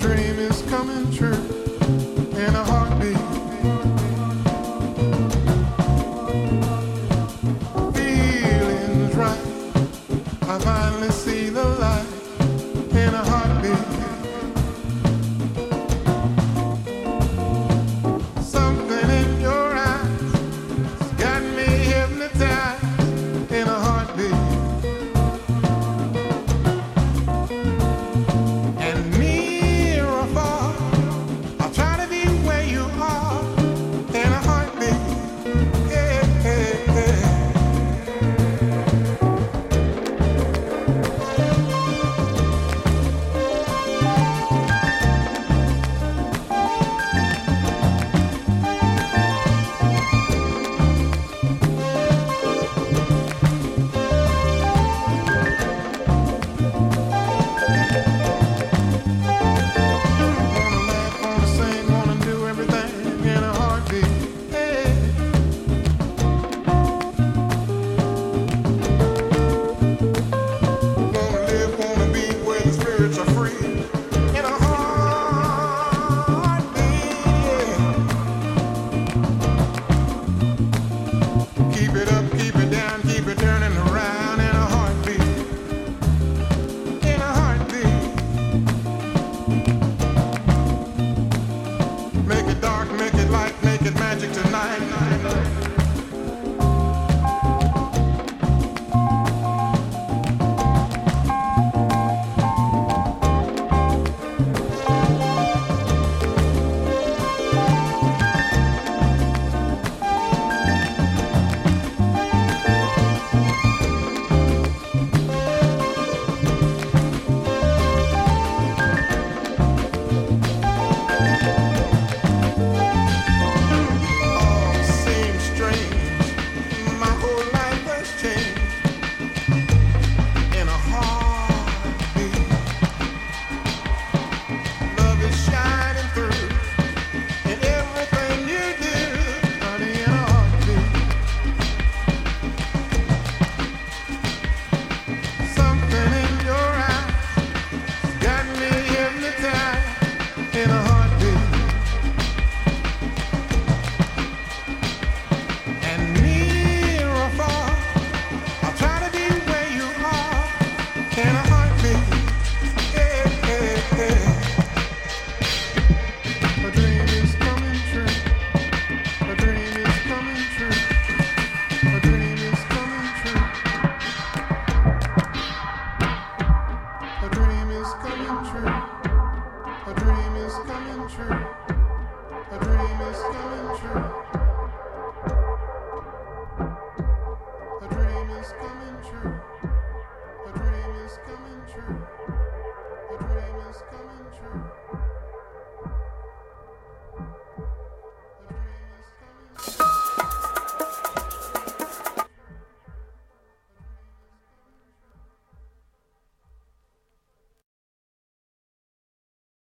dream is coming true.